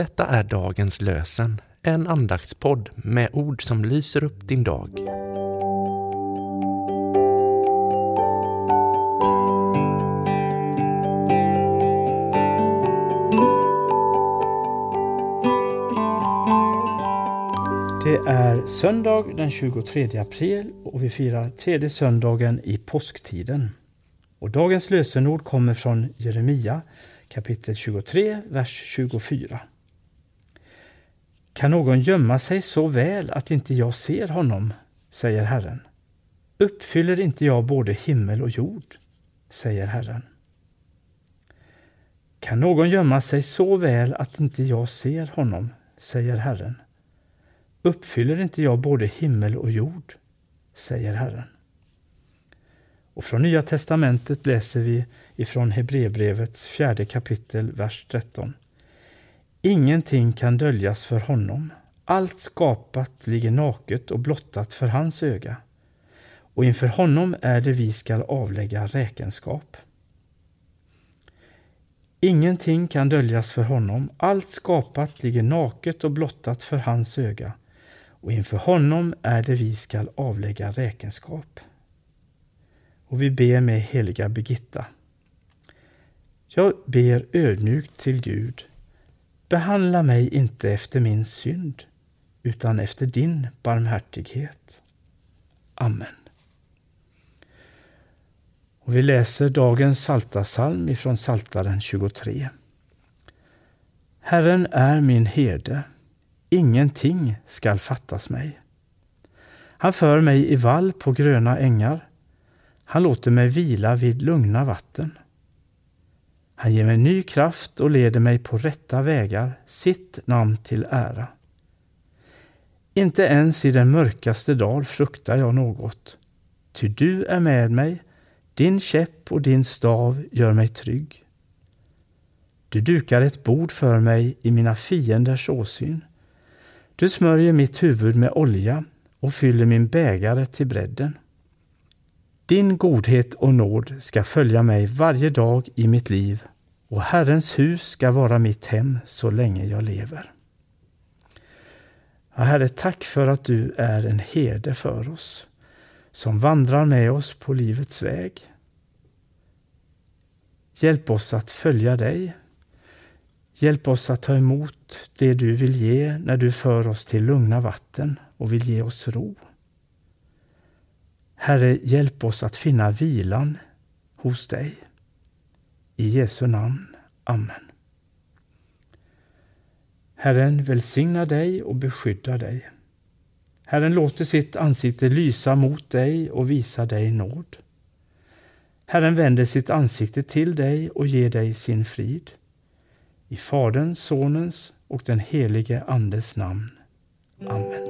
Detta är dagens lösen, en andaktspodd med ord som lyser upp din dag. Det är söndag den 23 april och vi firar tredje söndagen i påsktiden. Och dagens lösenord kommer från Jeremia kapitel 23, vers 24. Kan någon gömma sig så väl att inte jag ser honom, säger Herren. Uppfyller inte jag både himmel och jord, säger Herren. Kan någon gömma sig så väl att inte jag ser honom, säger Herren. Uppfyller inte jag både himmel och jord, säger Herren. Och från Nya testamentet läser vi ifrån Hebreerbrevets fjärde kapitel, vers 13. Ingenting kan döljas för honom. Allt skapat ligger naket och blottat för hans öga. Och inför honom är det vi skall avlägga räkenskap. Ingenting kan döljas för honom. Allt skapat ligger naket och blottat för hans öga. Och inför honom är det vi skall avlägga räkenskap. Och vi ber med heliga Birgitta. Jag ber ödmjukt till Gud. Behandla mig inte efter min synd, utan efter din barmhärtighet. Amen. Och vi läser dagens saltasalm ifrån Saltaren 23. Herren är min herde, ingenting skall fattas mig. Han för mig i vall på gröna ängar. Han låter mig vila vid lugna vatten. Han ger mig ny kraft och leder mig på rätta vägar, sitt namn till ära. Inte ens i den mörkaste dal fruktar jag något, ty du är med mig, din käpp och din stav gör mig trygg. Du dukar ett bord för mig i mina fienders åsyn. Du smörjer mitt huvud med olja och fyller min bägare till bredden. Din godhet och nåd ska följa mig varje dag i mitt liv och Herrens hus ska vara mitt hem så länge jag lever. Ja, Herre, tack för att du är en herde för oss, som vandrar med oss på livets väg. Hjälp oss att följa dig. Hjälp oss att ta emot det du vill ge när du för oss till lugna vatten och vill ge oss ro. Herre, hjälp oss att finna vilan hos dig. I Jesu namn. Amen. Herren välsigna dig och beskydda dig. Herren låter sitt ansikte lysa mot dig och visa dig nåd. Herren vänder sitt ansikte till dig och ger dig sin frid. I Faderns, Sonens och den helige Andes namn. Amen.